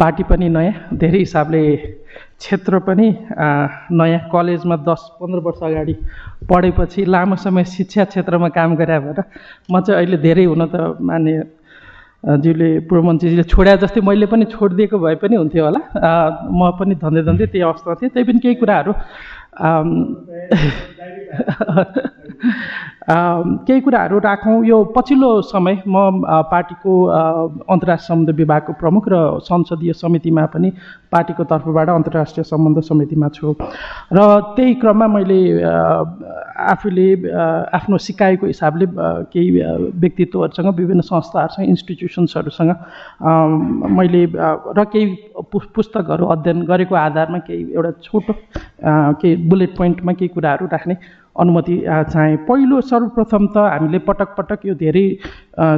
Party पनि नयाँ धेरै हिसाबले क्षेत्र पनि नयाँ कलेजमा दस पन्ध्र वर्ष अगाडि पढेपछि लामो समय शिक्षा क्षेत्रमा काम गरे भएर म चाहिँ अहिले धेरै हुन त माने ज्यूले पूर्व मन्त्रीजीले छोड्या जस्तै मैले पनि छोडिदिएको भए पनि हुन्थ्यो होला। म पनि धन्दै धन्दै त्यही अवस्था थिएँ। त्यही पनि केही कुराहरू केही कुराहरू राखौँ। यो पछिल्लो समय म पार्टीको अन्तर्राष्ट्रिय सम्बन्ध विभागको प्रमुख र संसदीय समितिमा पनि पार्टीको तर्फबाट अन्तर्राष्ट्रिय सम्बन्ध समितिमा छु। र त्यही क्रममा मैले आफूले आफ्नो सिकाएको हिसाबले केही व्यक्तित्वहरूसँग विभिन्न संस्थाहरूसँग इन्स्टिट्युसन्सहरूसँग मैले र केही पुस्तकहरू अध्ययन गरेको आधारमा केही एउटा छोटो केही बुलेट पोइन्टमा केही कुराहरू राख्ने अनुमति चाहे पहिलो सर्वप्रथम त हामीले पटक पटक यो धेरै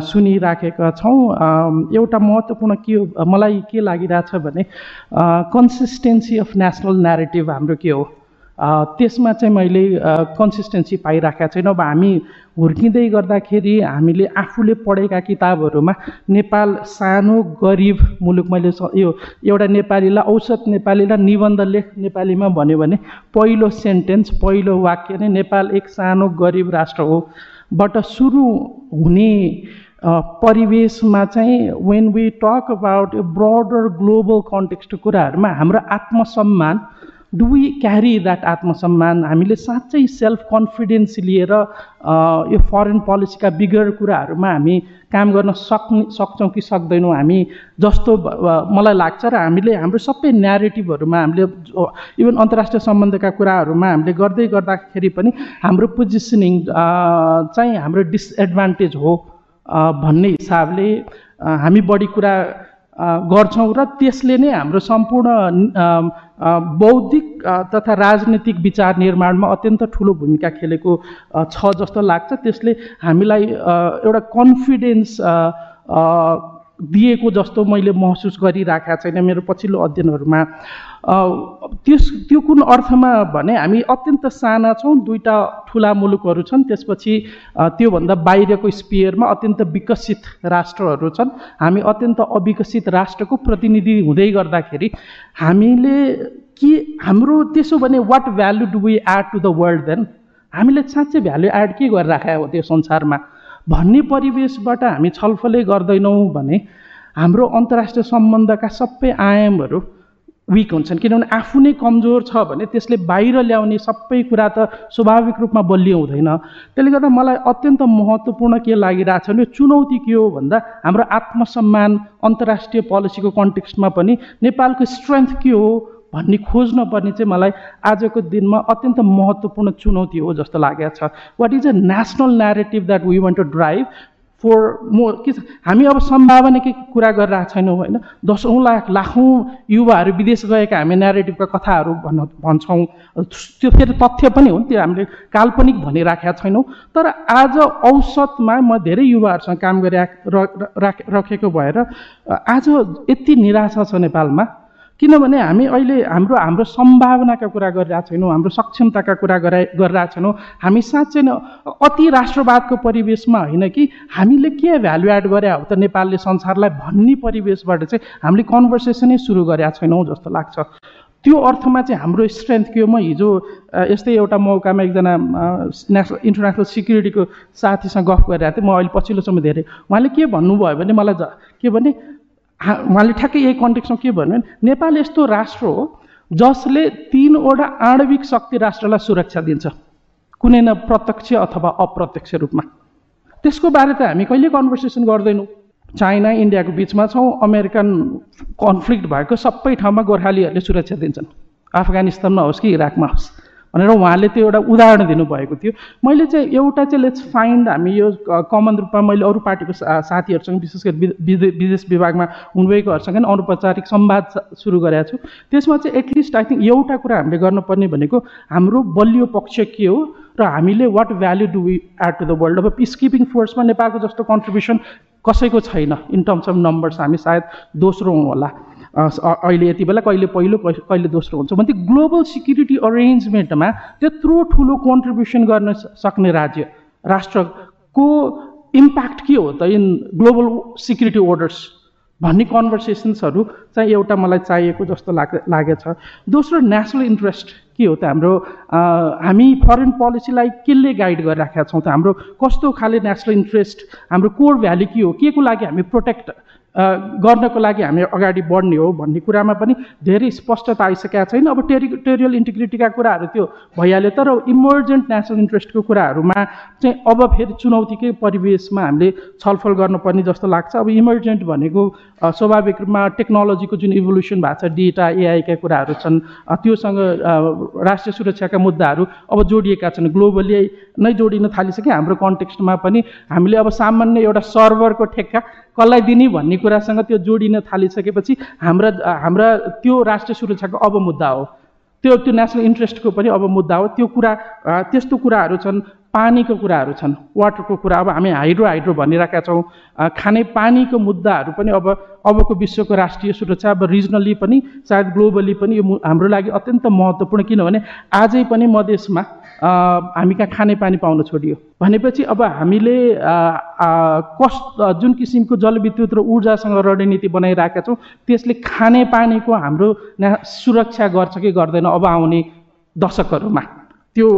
सुनिराखेका छौँ। एउटा महत्त्वपूर्ण के मलाई के लागिरहेछ भने कन्सिस्टेन्सी अफ नेसनल नेरेटिभ हाम्रो के हो? त्यसमा चाहिँ मैले कन्सिस्टेन्सी पाइराखेका छैन। अब हामी हुर्किँदै गर्दाखेरि हामीले आफूले पढेका किताबहरूमा नेपाल सानो गरिब मुलुक मैले यो एउटा नेपालीलाई औसत नेपालीलाई निबन्ध लेख नेपालीमा भन्यो भने पहिलो सेन्टेन्स पहिलो वाक्य नै नेपाल एक सानो गरिब राष्ट्र हो। बाट सुरु हुने परिवेशमा चाहिँ when we talk about a broader global context कुराहरूमा हाम्रो आत्मसम्मान डु वी क्यारी द्याट आत्मसम्मान हामीले साँच्चै सेल्फ कन्फिडेन्स लिएर यो फरेन पोलिसीका बिगर कुराहरूमा हामी काम गर्न सक्ने सक्छौँ कि सक्दैनौँ हामी जस्तो मलाई लाग्छ र हामीले हाम्रो सबै न्यारेटिभहरूमा हामीले इभन अन्तर्राष्ट्रिय सम्बन्धका कुराहरूमा हामीले गर्दै गर्दाखेरि पनि हाम्रो पोजिसनिङ चाहिँ हाम्रो डिसएडभान्टेज हो भन्ने हिसाबले हामी बढी कुरा गर्छौँ र त्यसले नै हाम्रो सम्पूर्ण बौद्धिक तथा राजनीतिक विचार निर्माणमा अत्यन्त ठुलो भूमिका खेलेको छ जस्तो लाग्छ। त्यसले हामीलाई एउटा कन्फिडेन्स दिएको जस्तो मैले महसुस गरिराखेको छैन मेरो पछिल्लो अध्ययनहरूमा। त्यस त्यो कुन अर्थमा भने हामी अत्यन्त साना छौँ दुईवटा ठुला मुलुकहरू छन् त्यसपछि त्योभन्दा बाहिरको स्पियरमा अत्यन्त विकसित राष्ट्रहरू छन्। हामी अत्यन्त अविकसित राष्ट्रको प्रतिनिधि हुँदै गर्दाखेरि हामीले के हाम्रो त्यसो भने what value do we add to the world then हामीले साँच्चै भ्यालु एड के गरिराखेको हो त्यो संसारमा? भन्ने परिवेशबाट हामी छलफलै गर्दैनौँ भने हाम्रो अन्तर्राष्ट्रिय सम्बन्धका सबै आयामहरू विक हुन्छन्। किनभने आफू नै कमजोर छ भने त्यसले बाहिर ल्याउने सबै कुरा त स्वाभाविक रूपमा बलियो हुँदैन। त्यसले गर्दा मलाई अत्यन्त महत्त्वपूर्ण के लागिरहेछ भने चुनौती के हो भन्दा हाम्रो आत्मसम्मान अन्तर्राष्ट्रिय पोलिसीको कन्टेक्स्टमा पनि नेपालको स्ट्रेङ्थ के हो भन्ने खोज्न पर्ने चाहिँ मलाई आजको दिनमा अत्यन्त महत्त्वपूर्ण चुनौती हो जस्तो लागेको छ। What is a national narrative that we want to drive for more के छ? हामी अब सम्भावना के कुरा गरिरहेको छैनौँ होइन? दसौँ लाख लाखौँ युवाहरू विदेश गएका हामी नेरेटिभका कथाहरू भन्न भन्छौँ। त्यो फेरि तथ्य पनि हो नि त्यो हामीले काल्पनिक भनिराखेका छैनौँ। तर आज औसतमा म धेरै युवाहरूसँग काम गरिराख राखेको भएर आज यति निराशा छ नेपालमा। किनभने हामी अहिले हाम्रो हाम्रो सम्भावनाका कुरा गरिरहेको छैनौँ हाम्रो सक्षमताका कुरा गरा गरिरहेको छैनौँ हामी साँच्चै नै अति राष्ट्रवादको परिवेशमा होइन कि हामीले के भ्यालु एड गरे हो त नेपालले संसारलाई भन्ने परिवेशबाट चाहिँ हामीले कन्भर्सेसनै सुरु गरेका छैनौँ जस्तो लाग्छ। त्यो अर्थमा चाहिँ हाम्रो स्ट्रेन्थ के हो? म हिजो यस्तै एउटा मौकामा एकजना नेसनल इन्टरनेसनल सिक्युरिटीको साथीसँग गफ गरिरहेको थिएँ। म अहिले पछिल्लो समय धेरै। उहाँले के भन्नुभयो भने मलाई के भने उहाँले ठ्याक्कै यही कन्टेक्समा के भन्यो भने नेपाल यस्तो राष्ट्र हो जसले तिनवटा आणविक शक्ति राष्ट्रलाई सुरक्षा दिन्छ। कुनै न प्रत्यक्ष अथवा अप्रत्यक्ष रूपमा। त्यसको बारे त हामी कहिले कन्भर्सेसन गर्दैनौँ। चाइना इन्डियाको बिचमा छौँ अमेरिकन कन्फ्लिक्ट भएको सबै ठाउँमा गोर्खालीहरूले सुरक्षा दिन्छन्। अफगानिस्तानमा होस् कि इराकमा होस्। भनेर उहाँले त्यो एउटा उदाहरण दिनुभएको थियो। मैले चाहिँ एउटा चाहिँ लेट्स फाइन्ड हामी यो कमन रूपमा मैले अरू पार्टीको साथीहरूसँग विशेष गरी विदेश विभागमा हुनुभएकोहरूसँग पनि अनौपचारिक संवाद सुरु गरेको छु। त्यसमा चाहिँ एटलिस्ट आई थिङ्क एउटा कुरा हामीले गर्नुपर्ने भनेको हाम्रो बलियो पक्ष के हो र हामीले what value do we add to the world अब पिस किपिङ फोर्समा नेपालको जस्तो कन्ट्रिब्युसन कसैको छैन इन टर्म्स अफ नम्बर्स हामी सायद दोस्रो हौँ होला। अहिले यति बेला कहिले पहिलो कहिले दोस्रो हुन्छ भने ग्लोबल सिक्युरिटी अरेन्जमेन्टमा त्यत्रो ठुलो कन्ट्रिब्युसन गर्न सक्ने राज्य राष्ट्रको इम्प्याक्ट के हो त इन ग्लोबल सिक्युरिटी अर्डर्स भन्ने कन्भर्सेसन्सहरू चाहिँ एउटा मलाई चाहिएको जस्तो लाग लागेछ। दोस्रो नेसनल इन्ट्रेस्ट के हो त हाम्रो हामी फरेन पोलिसीलाई केले गाइड गरिराखेका छौँ त हाम्रो कस्तो खाले नेसनल इन्ट्रेस्ट हाम्रो कोर भ्याल्यु के हो के को लागि हामी प्रोटेक्ट गर्नको लागि हामी अगाडि बढ्ने हो भन्ने कुरामा पनि धेरै स्पष्टता आइसकेका छैन। अब टेरिटोरियल इन्टिग्रिटीका कुराहरू त्यो भइहाल्यो। तर इमर्जेन्ट नेसनल इन्ट्रेस्टको कुराहरूमा चाहिँ अब फेरि चुनौतीकै परिवेशमा हामीले छलफल गर्नुपर्ने जस्तो लाग्छ। अब इमर्जेन्ट भनेको स्वाभाविक रूपमा टेक्नोलोजीको जुन इभोल्युसन भएको छ डेटा एआईका कुराहरू छन् त्योसँग राष्ट्रिय सुरक्षाका मुद्दाहरू अब जोडिएका छन्। ग्लोबली नै जोडिन थालिसके हाम्रो कन्टेक्स्टमा पनि हामीले अब सामान्य एउटा सर्भरको ठेक्का कसलाई दिने भन्ने कुरासँग त्यो जोडिन थालिसकेपछि हाम्रा हाम्रा त्यो राष्ट्रिय सुरक्षाको अब मुद्दा हो। त्यो त्यो नेसनल इन्ट्रेस्टको पनि अब मुद्दा हो। त्यो कुरा त्यस्तो कुराहरू छन् पानीको कुराहरू छन् वाटरको कुरा। अब हामी हाइड्रो हाइड्रो भनिरहेका छौँ। खाने पानीको मुद्दाहरू पनि अब अबको विश्वको राष्ट्रिय सुरक्षा अब रिजनली पनि सायद ग्लोबली पनि यो हाम्रो लागि अत्यन्त महत्त्वपूर्ण। किनभने आजै पनि मधेसमा हामी कहाँ खाने पानी पाउन छोडियो। भनेपछि अब हामीले कस जुन किसिमको जलविद्युत र ऊर्जासँग रणनीति बनाइरहेका छौँ त्यसले खाने पानीको हाम्रो सुरक्षा गर्छ कि गर्दैन अब आउने दशकहरूमा। त्यो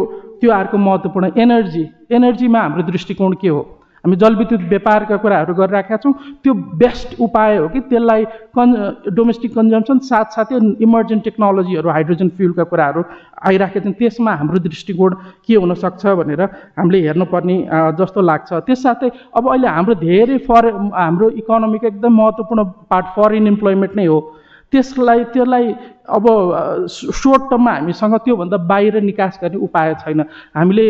त्यो अर्को महत्त्वपूर्ण एनर्जी। एनर्जीमा हाम्रो दृष्टिकोण के हो? हामी जलविद्युत व्यापारका कुराहरू गरिराखेका छौँ। त्यो बेस्ट उपाय हो कि त्यसलाई कन् डोमेस्टिक कन्जम्सन साथसाथै इमर्जेन्ट टेक्नोलोजीहरू हाइड्रोजन फ्युलका कुराहरू आइराखेका छन्। त्यसमा हाम्रो दृष्टिकोण के हुनसक्छ भनेर हामीले हेर्नुपर्ने जस्तो लाग्छ। त्यस साथै अब अहिले हाम्रो धेरै फरे हाम्रो इकोनोमीको एकदम महत्त्वपूर्ण पार्ट फरेन इम्प्लोइमेन्ट नै हो। त्यसलाई त्यसलाई अब सोर्ट टर्ममा हामीसँग त्योभन्दा बाहिर निकास गर्ने उपाय छैन। हामीले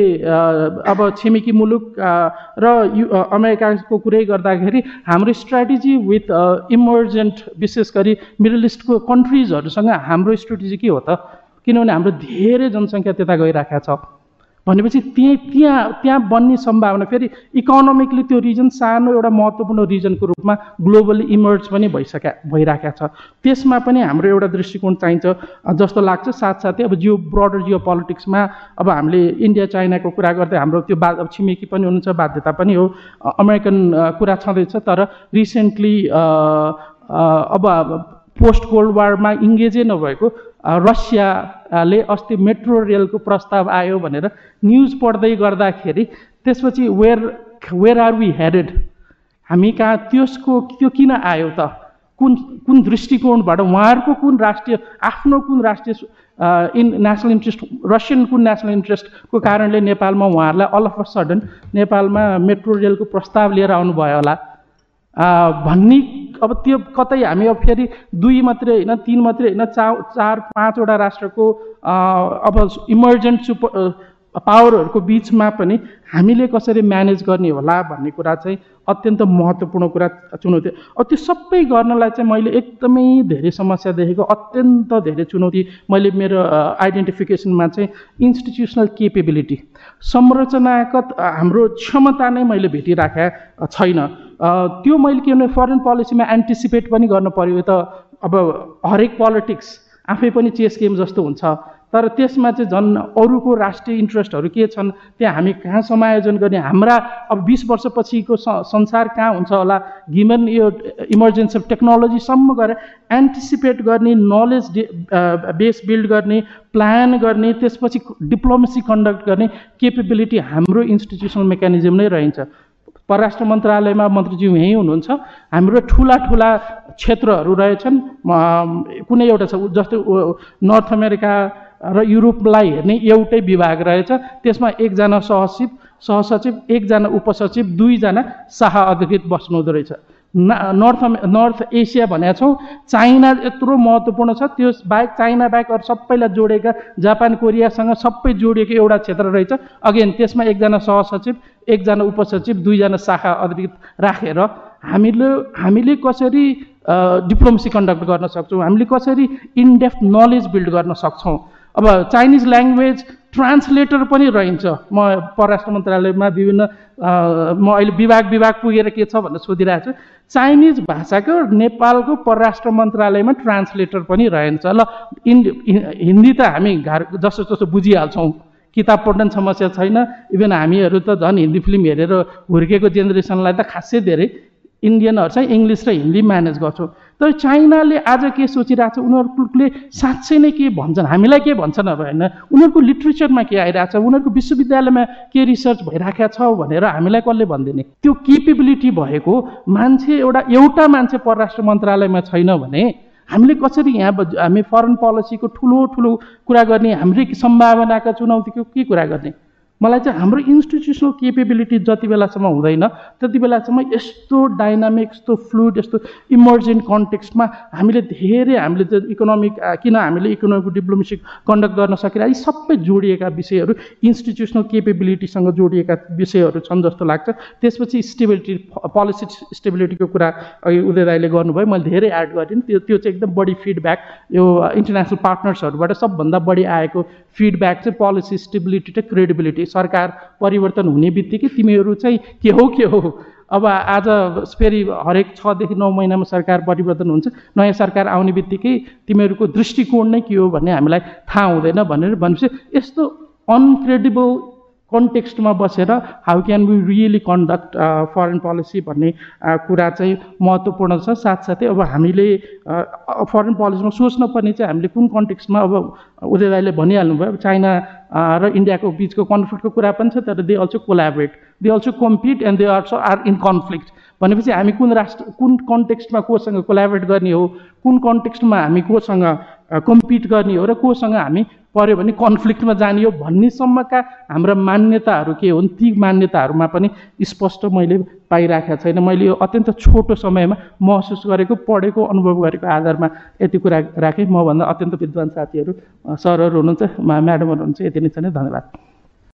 अब छिमेकी मुलुक र यु अमेरिकाको कुरै गर्दाखेरि हाम्रो स्ट्राटेजी विथ इमर्जेन्ट विशेष गरी मिडल इस्टको कन्ट्रिजहरूसँग हाम्रो स्ट्राटेजी के हो त? किनभने हाम्रो धेरै जनसङ्ख्या त्यता गइरहेको छ। भनेपछि त्यहीँ त्यहाँ त्यहाँ बन्ने सम्भावना फेरि इकोनोमिकली त्यो रिजन सानो एउटा महत्त्वपूर्ण रिजनको रूपमा ग्लोबली इमर्ज पनि भइसक्या भइरहेको छ। त्यसमा पनि हाम्रो एउटा दृष्टिकोण चाहिन्छ। जस्तो लाग्छ साथसाथै अब जियो ब्रडर जियो पोलिटिक्समा अब हामीले इन्डिया चाइनाको कुरा गर्दै हाम्रो त्यो बा छिमेकी पनि हुनुहुन्छ बाध्यता पनि हो। अमेरिकन कुरा छँदैछ तर रिसेन्टली अब पोस्ट कोल्ड वारमा इङ्गेजै नभएको रसियाले अस्ति मेट्रो रेलको प्रस्ताव आयो भनेर न्युज पढ्दै गर्दाखेरि त्यसपछि where where are we headed हामी कहाँ त्यसको त्यो किन आयो त? कुन कुन दृष्टिकोणबाट उहाँहरूको कुन राष्ट्रिय आफ्नो कुन राष्ट्रिय इन नेसनल इन्ट्रेस्ट रसियन कुन नेसनल इन्ट्रेस्टको कारणले नेपालमा उहाँहरूलाई अल अफ अ सडन नेपालमा मेट्रो रेलको प्रस्ताव लिएर आउनुभयो होला। भन्ने अब त्यो कतै हामी अब फेरि दुई मात्रै होइन तिन मात्रै होइन चा चार पाँचवटा राष्ट्रको अब इमर्जेन्ट सुपर पावरहरूको बिचमा पनि हामीले कसरी म्यानेज गर्ने होला भन्ने कुरा चाहिँ अत्यन्त महत्त्वपूर्ण कुरा चुनौती। अब त्यो सबै गर्नलाई चाहिँ मैले एकदमै धेरै समस्या देखेको अत्यन्त धेरै चुनौती मैले मेरो आइडेन्टिफिकेसनमा चाहिँ इन्स्टिट्युसनल केपेबिलिटी संरचनागत हाम्रो क्षमता नै मैले भेटिराखेका छैन। त्यो मैले के भने फरेन पोलिसीमा एन्टिसिपेट पनि गर्नु पऱ्यो त अब हरेक पोलिटिक्स आफै पनि चेस गेम जस्तो हुन्छ। तर त्यसमा चाहिँ झन् अरूको राष्ट्रिय इन्ट्रेस्टहरू के छन् त्यहाँ हामी कहाँ समायोजन गर्ने हाम्रा अब बिस वर्षपछिको संसार कहाँ हुन्छ होला गिभन यो इमर्जेन्सी अफ टेक्नोलोजीसम्म गएर एन्टिसिपेट गर्ने नलेज बेस बिल्ड गर्ने प्लान गर्ने त्यसपछि डिप्लोमेसी कन्डक्ट गर्ने केपेबिलिटी हाम्रो इन्स्टिट्युसनल मेकानिजम नै रहन्छ। परराष्ट्र मन्त्रालयमा मन्त्रीज्यू यहीँ हुनुहुन्छ हाम्रो ठुला ठुला क्षेत्रहरू रहेछन् कुनै एउटा छ जस्तै नर्थ अमेरिका र युरोपलाई हेर्ने एउटै विभाग रहेछ। त्यसमा एकजना सहसचिव सहसचिव एकजना उपसचिव दुईजना शाह अधिकृत बस्नु हुँदो रहेछ नर्थ नर्थ एसिया भनेका छौँ। चाइना यत्रो महत्त्वपूर्ण छ। त्यो बाहेक चाइना बाहेक अरू सबैलाई जोडेका जापान कोरियासँग सबै जोडिएको एउटा क्षेत्र रहेछ। अगेन त्यसमा एकजना सहसचिव एकजना उपसचिव दुईजना शाखा अधिकृत राखेर हामीले हामीले कसरी डिप्लोमेसी कन्डक्ट गर्न सक्छौँ? हामीले कसरी इनडेप्थ नलेज बिल्ड गर्न सक्छौँ? अब चाइनिज ल्याङ्ग्वेज ट्रान्सलेटर पनि रहन्छ। म परराष्ट्र मन्त्रालयमा विभिन्न म अहिले विभाग विभाग पुगेर के छ भनेर सोधिरहेको छु। चाइनिज भाषाको नेपालको परराष्ट्र मन्त्रालयमा ट्रान्सलेटर पनि रहन्छ। ल हिन्दी त हामी घर जस्तो जस्तो बुझिहाल्छौँ। किताब पढ्न समस्या छैन। इभन हामीहरू त झन् हिन्दी फिल्म हेरेर हुर्केको जेनेरेसनलाई त खासै धेरै इन्डियनहरू चाहिँ इङ्ग्लिस र हिन्दी म्यानेज गर्छौँ। तर चाइनाले आज के सोचिरहेको छ उनीहरूले साँच्चै नै के भन्छन्? हामीलाई के भन्छन् अब होइन? उनीहरूको लिट्रेचरमा के आइरहेको छ? उनीहरूको विश्वविद्यालयमा के रिसर्च भइरहेको छ भनेर हामीलाई कसले भनिदिने? त्यो केपेबिलिटी भएको मान्छे एउटा एउटा मान्छे परराष्ट्र मन्त्रालयमा छैन भने हामीले कसरी यहाँ हामी फरेन पोलिसीको ठुलो ठुलो कुरा गर्ने हाम्रै सम्भावनाका चुनौतीको के कुरा गर्ने? मलाई चाहिँ हाम्रो इन्स्टिट्युसनल केपेबिलिटी जति बेलासम्म हुँदैन त्यति बेलासम्म यस्तो डाइनामिक यस्तो फ्लुइड यस्तो इमर्जेन्ट कन्टेक्स्टमा हामीले धेरै हामीले चाहिँ इकोनोमिक किन हामीले इकोनोमिक डिप्लोमेसी कन्डक्ट गर्न सकेर यी सबै जोडिएका विषयहरू इन्स्टिट्युसनल केपेबिलिटीसँग जोडिएका विषयहरू छन् जस्तो लाग्छ। त्यसपछि स्टेबिलिटी पोलिसी स्टेबिलिटीको कुरा अघि उदय राईले गर्नुभयो मैले धेरै एड गरिदिएँ। त्यो त्यो चाहिँ एकदम बढी फिडब्याक यो इन्टरनेसनल पार्टनर्सहरूबाट सबभन्दा बढी आएको फिडब्याक चाहिँ पोलिसी स्टेबिलिटी र क्रेडिबिलिटी सरकार परिवर्तन हुने बित्तिकै तिमीहरू चाहिँ के हो के हो? अब आज फेरि हरेक छदेखि नौ महिनामा सरकार परिवर्तन हुन्छ नयाँ सरकार आउने बित्तिकै तिमीहरूको दृष्टिकोण नै के हो भन्ने हामीलाई थाहा हुँदैन भनेर भनेपछि यस्तो अनक्रेडिबल कन्टेक्स्टमा बसेर how can we really conduct foreign policy भन्ने कुरा चाहिँ महत्त्वपूर्ण छ। साथसाथै अब हामीले फरेन पोलिसीमा सोच्न पर्ने चाहिँ हामीले कुन कन्टेक्स्टमा अब उदय राईले भनिहाल्नुभयो अब चाइना र इन्डियाको बिचको कन्फ्लिक्टको कुरा पनि छ तर they also collaborate they also compete and they also are in conflict भनेपछि हामी कुन राष्ट्र कुन कन्टेक्स्टमा कोसँग कोलाबरेट गर्ने हो कुन कन्टेक्स्टमा हामी कोसँग कम्पिट गर्ने हो र कोसँग हामी पऱ्यो भने कन्फ्लिक्टमा जाने हो भन्नेसम्मका हाम्रा मान्यताहरू के हुन्? ती मान्यताहरूमा पनि स्पष्ट मैले पाइराखेको छैन। मैले यो अत्यन्त छोटो समयमा महसुस गरेको पढेको अनुभव गरेको आधारमा यति कुरा राखेँ। मभन्दा अत्यन्त विद्वान साथीहरू सरहरू हुनुहुन्छ म्याडमहरू हुनुहुन्छ यति नै छ नै। धन्यवाद।